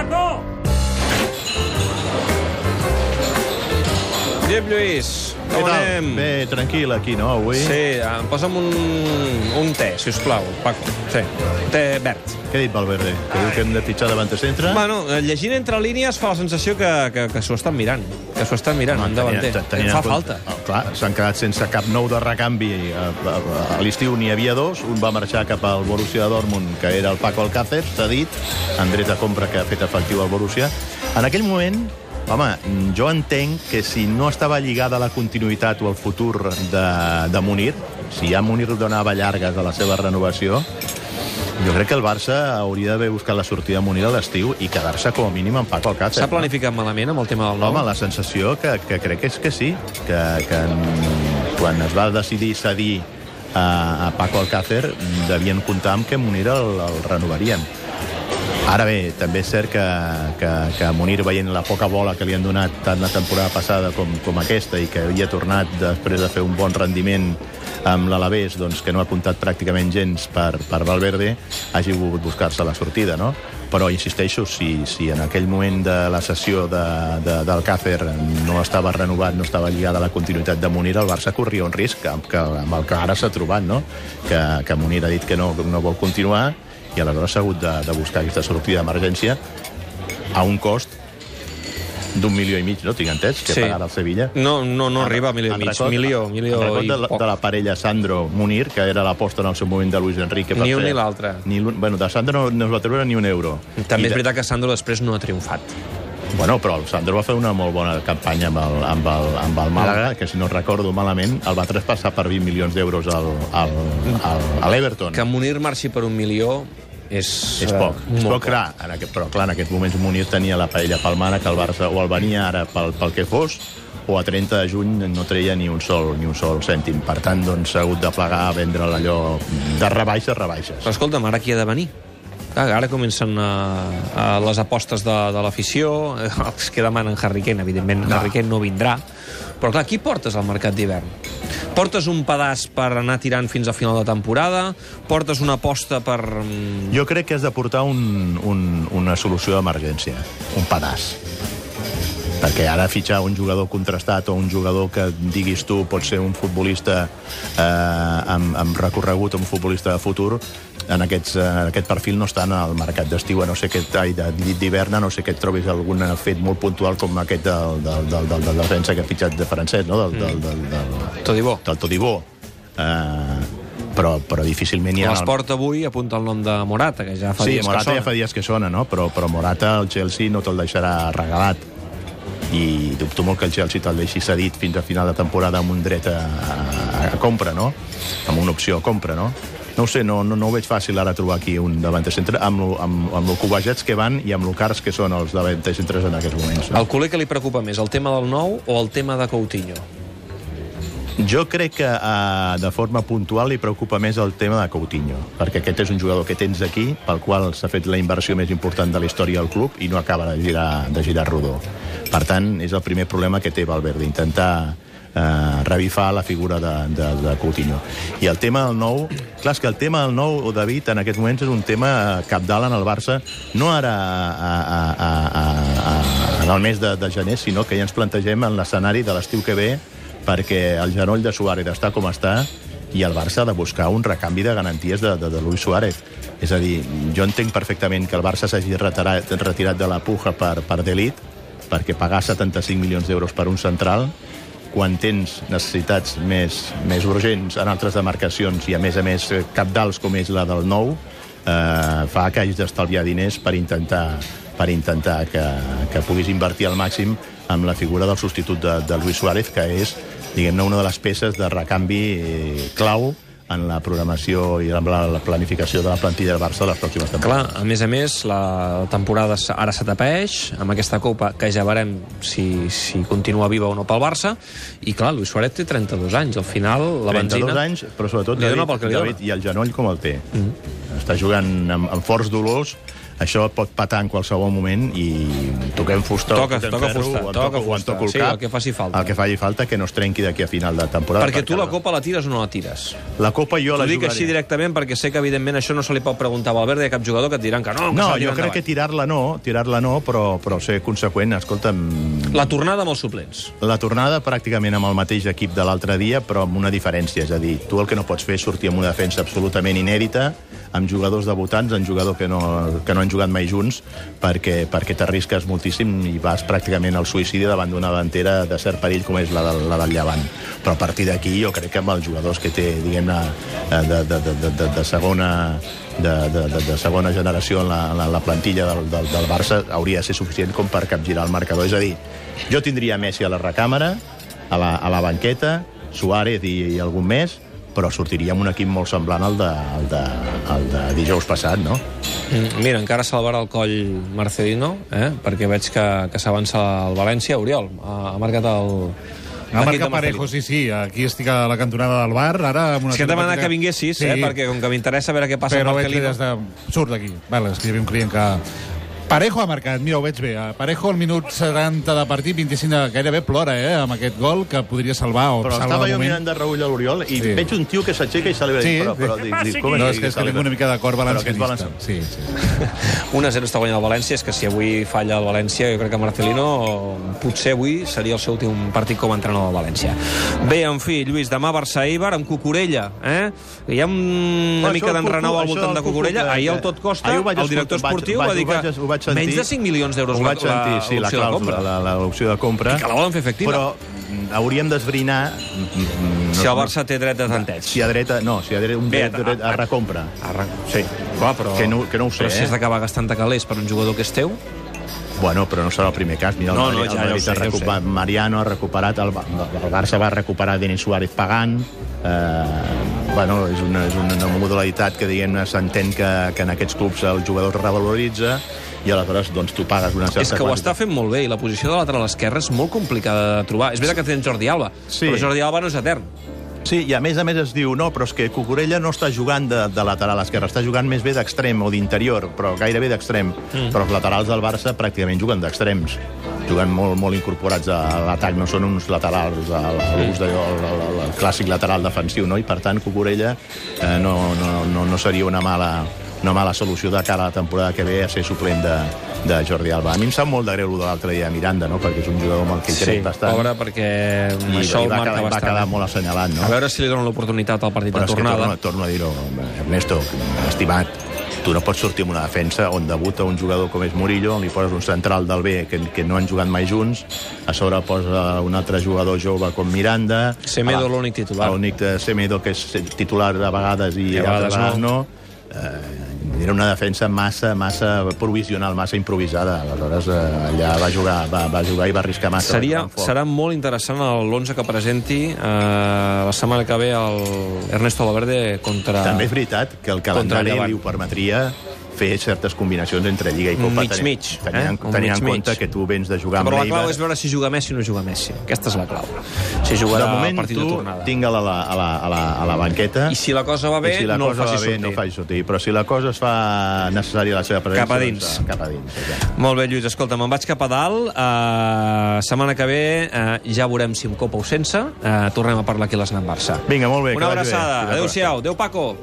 Paco! Josep Lluís, Què tal? anem? Bé, tranquil aquí, no, avui? Sí, em posa'm un, un té, si us plau, Paco. Sí, té verd. Què ha dit Valverde? Que diu que hem de fitxar davant de centre? Bueno, eh, llegint entre línies fa la sensació que, que, que s'ho estan mirant. Que s'ho estan mirant, un davanter. tenint- tenint Em fa en compte- falta. Oh, clar, s'han quedat sense cap nou de recanvi. A, a, a l'estiu n'hi havia dos. Un va marxar cap al Borussia Dortmund, que era el Paco Alcácer, cedit, en dret de compra que ha fet efectiu el Borussia. En aquell moment, home, jo entenc que si no estava lligada a la continuïtat o al futur de, de Munir, si ja Munir donava llargues a la seva renovació, jo crec que el Barça hauria d'haver buscat la sortida de Munir a l'estiu i quedar-se com a mínim amb Paco Alcácer. S'ha no? planificat malament amb el tema del nou? Home, la sensació que, que crec que és que sí, que, que en- quan es va decidir cedir a, a Paco Alcácer devien comptar amb que Munir el, el renovarien. Ara bé, també és cert que, que, que Munir, veient la poca bola que li han donat tant la temporada passada com, com aquesta i que havia tornat després de fer un bon rendiment amb l'Alavés, doncs, que no ha comptat pràcticament gens per, per Valverde, hagi volgut buscar-se la sortida, no? Però, insisteixo, si, si en aquell moment de la sessió de, de, del Càcer no estava renovat, no estava lligada a la continuïtat de Munir, el Barça corria un risc amb, que, amb el que ara s'ha trobat, no? Que, que Munir ha dit que no, no vol continuar i aleshores s'ha hagut de, de buscar aquesta sortida d'emergència a un cost d'un milió i mig, no? Tinc entès, que Sí. pagarà el Sevilla. No, no, no arriba a milió i mig. record- Milió, milió en i de, la, poc. de la parella Sandro Munir, que era l'aposta en el seu moment de Luis Enrique. Ni un fer- ni l'altre. Bueno, de Sandro no, no es va treure ni un euro. També I és de- veritat que Sandro després no ha triomfat. Bueno, però el Sandro va fer una molt bona campanya amb el, amb el, amb el Màlaga, que si no recordo malament, el va traspassar per 20 milions d'euros al, al, al, a l'Everton. Que Munir marxi per un milió és... És eh, poc, és molt poc, clar, en aquest, però clar, en aquests moments Munir tenia la paella palmana que el Barça o el venia ara pel, pel que fos o a 30 de juny no treia ni un sol ni un sol cèntim. Per tant, doncs, s'ha hagut de plegar a vendre allò de rebaixes rebaixes. Però escolta'm, ara qui ha de venir? Ara comencen a, a les apostes de, de l'afició, eh, els que demanen Harry Kane, evidentment No. Harry Kane no vindrà, però clar, qui portes al mercat d'hivern? Portes un pedaç per anar tirant fins a final de temporada? Portes una aposta per... mm, Jo crec que has de portar un, un, una solució d'emergència, un pedaç. Perquè ara fitxar un jugador contrastat o un jugador que diguis tu pot ser un futbolista eh, amb, amb recorregut, un futbolista de futur, en, aquests, eh, en aquest perfil no estan al mercat d'estiu, a no sé que ai, de- d'hivern, no sé que et trobis algun fet molt puntual com aquest del, del, del, del, del defensa que ha fitxat de francès, no? del, del, del, del, Todibó. del Todibó. Eh, però, però difícilment hi ha... L'esport avui apunta el nom de Morata, que ja fa Sí, dies Morata que ja fa dies que sona, no? Però, però Morata, el Chelsea no te'l deixarà regalat. I dubto molt que el Chelsea te'l deixi cedit fins a final de temporada amb un dret a, a, a compra, no? Amb una opció a compra, no? No ho sé, no, no, no ho veig fàcil ara trobar aquí un davanter centre amb, lo- amb, amb lo covejats que van i amb lo cars que són els davanter centres en aquests moments. No? El culer que li preocupa més, el tema del nou o el tema de Coutinho? Jo crec que uh, de forma puntual li preocupa més el tema de Coutinho, perquè aquest és un jugador que tens aquí, pel qual s'ha fet la inversió més important de la història del club i no acaba de girar, de girar rodó. Per tant, és el primer problema que té Valverde, intentar eh, revifar la figura de, de, de Coutinho. I el tema del nou... Clar, que el tema del nou, o David, en aquests moments és un tema capdalt en el Barça, no ara a, a, a, a, a, en el mes de, de gener, sinó que ja ens plantegem en l'escenari de l'estiu que ve perquè el genoll de Suárez està com està i el Barça ha de buscar un recanvi de garanties de, de, de Luis Suárez. És a dir, jo entenc perfectament que el Barça s'hagi retirat, retirat de la puja per, per Delit, perquè pagar 75 milions d'euros per un central, quan tens necessitats més, més urgents en altres demarcacions i, a més a més, eh, capdals com és la del nou, eh, fa que hagis d'estalviar diners per intentar, per intentar que, que puguis invertir al màxim amb la figura del substitut de, de Luis Suárez, que és, diguem-ne, una de les peces de recanvi eh, clau en la programació i en la, la planificació de la plantilla del Barça de les pròximes temporades. Clar, a més a més, la temporada ara s'atapeeix amb aquesta Copa, que ja veurem si, si continua viva o no pel Barça, i clar, Luis Suárez té 32 anys, al final la 32 benzina... anys, però sobretot David, David, dona. i el genoll com el té. Mm. Està jugant amb, amb forts dolors això et pot patar en qualsevol moment i toquem fusta Toca- toquem toca ferro, fusta, o toca toco- o en fusta. toco el Sí, cap, el que faci falta. el que faci falta que no es trenqui d'aquí a final de temporada Perquè tu la la- Copa la tires o no la tires? la Copa jo la dic jugaré. així directament perquè sé que, evidentment, això no se li pot preguntar a Valverde a cap jugador que et diran que no, que No, jo crec endavant. que tirar-la no, tirar-la no, però, però ser conseqüent. Escolta'm, La tornada amb els suplents. la tornada pràcticament amb el mateix equip de l'altre dia, però amb una diferència. És a dir, tu el que no pots fer és sortir amb una defensa absolutament inèdita, amb jugadors debutants, amb jugadors que no, que no han jugat mai junts, perquè, perquè t'arrisques moltíssim i vas pràcticament al suïcidi davant d'una davantera de cert perill com és la del, la del Llevant. Però a partir d'aquí jo crec que amb els jugadors que té, diguem-ne, eh, de, de, de, de, de, de segona de, de, de, de segona generació en la, la, la plantilla del, del, del Barça hauria de ser suficient com per capgirar el marcador. És a dir, jo tindria Messi a la recàmera, a la, a la banqueta, Suárez i, i algun més, però sortiria amb un equip molt semblant al de, al de, al de dijous passat, no? Mm, Mira, encara salvarà el coll Marcelino, eh? perquè veig que, que s'avança el València. Oriol, ha, ha marcat el... Ha marcat Parejo, sí, sí. Aquí estic a la cantonada del bar, ara... Amb una És que t'he demanat que vinguessis, sí. eh? perquè com que m'interessa veure què passa Però amb veig que Marcelino... des de... Surt d'aquí. Vale, és que hi havia un client que... Parejo ha marcat, mira, ho veig bé. Eh, Parejo al minut 70 de partit, 25 de... Gairebé plora, eh, amb aquest gol que podria salvar o Però salva estava jo moment. mirant de reull a l'Oriol i Sí. veig un tio que s'aixeca i celebra. Sí, però, però, sí. dic, dic, com No, és que, és que tinc una mica de cor Però aquest valencianista. Sí, sí. 1-0 està guanyant el València, és que si avui falla el València, jo crec que Marcelino potser avui seria el seu últim partit com a entrenador del València. Bé, en fi, Lluís, demà Barça-Eibar amb Cucurella, eh? Hi ha un- una Això, mica d'enrenou al voltant de el Cucu, Cucurella. Ahir el que- Tot Costa, el director esportiu, va dir que vaig- sentir, menys de 5 milions d'euros la- sentir, sí, la de clàusula, compra. la, la, l'opció de compra. I que la volen fer efectiva. Però mm, hauríem d'esbrinar... mm, Si no- el Barça té dret de tanteig. Si a dreta... No, si a dreta, un Bé, dret, dret a recompra. Arran... Sí. Clar, però, Que no- que no ho sé, però si eh? has d'acabar gastant calés per un jugador que és teu, Bueno, però no serà el primer cas. Mira, No, no, ja- el ja ho sé, ha ja ho recuperat, sé. Mariano ha recuperat, el, el Barça va recuperar Denis Suárez pagant, eh, bueno, és una, és una modalitat que diguem-ne s'entén que, que en aquests clubs el jugador revaloritza i aleshores doncs, tu pagues una certa és que ho quantitat. està fent molt bé i la posició de lateral esquerra és molt complicada de trobar. És veritat que tens Jordi Alba, Sí. però Jordi Alba no és etern. Sí, i a més a més es diu, no, però és que Cucurella no està jugant de, de lateral esquerre, està jugant més bé d'extrem o d'interior, però gairebé d'extrem. Mm. Però els laterals del Barça pràcticament juguen d'extrems. Juguen molt, molt incorporats a l'atac, no són uns laterals, a l'ús de, el, el, clàssic lateral defensiu, no? I per tant Cucurella eh, no, no, no, no seria una mala, una mala solució de cara a la temporada que ve a ser suplent de, de Jordi Alba. A mi em sap molt de greu de l'altre dia Miranda, no? perquè és un jugador amb el que crec bastant. pobre, perquè I, això i va, marca va bastant. quedar molt assenyalat, no? A veure si li donen l'oportunitat al partit Però de és que tornada. torno, torno a dir-ho, Ernesto, estimat, tu no pots sortir amb una defensa on debuta un jugador com és Murillo, on li poses un central del B que, que no han jugat mai junts, a sobre posa un altre jugador jove com Miranda... Semedo, l'únic titular. L'únic de Semedo, que és titular a vegades i, I a vegades vegades no. no. Eh, era una defensa massa, massa provisional, massa improvisada. Aleshores, eh, allà va jugar, va, va jugar i va arriscar massa. Seria, serà molt interessant l'11 que presenti eh, la setmana que ve el Ernesto Valverde contra... També és veritat que el calendari li ho permetria fer certes combinacions entre Lliga i Copa. Mig, tenint- mig, eh? Tenint, Un tenint en mig, compte mig. que tu vens de jugar amb Però la clau és veure si juga Messi o no juga Messi. Aquesta és la clau. Si De jugarà el moment, partit tu de tornada. tinga-la a la, a, la, a, la, a la banqueta. I si la cosa va bé, si la no el cosa faci va bé, sortir. no faci sortir. Però si la cosa es fa necessària la seva presència... Cap a dins. Doncs, eh, cap a dins. exacte. Molt bé, Lluís, escolta, me'n vaig cap a dalt. Uh, setmana que ve uh, ja veurem si amb Copa o sense. Uh, tornem a parlar aquí a l'Snap Barça. Vinga, molt bé. que Una abraçada. La Adéu-siau. Adéu, Paco.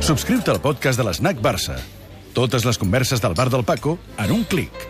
Subscriu-te al podcast de l'Snac Barça. Totes les converses del bar del Paco en un clic.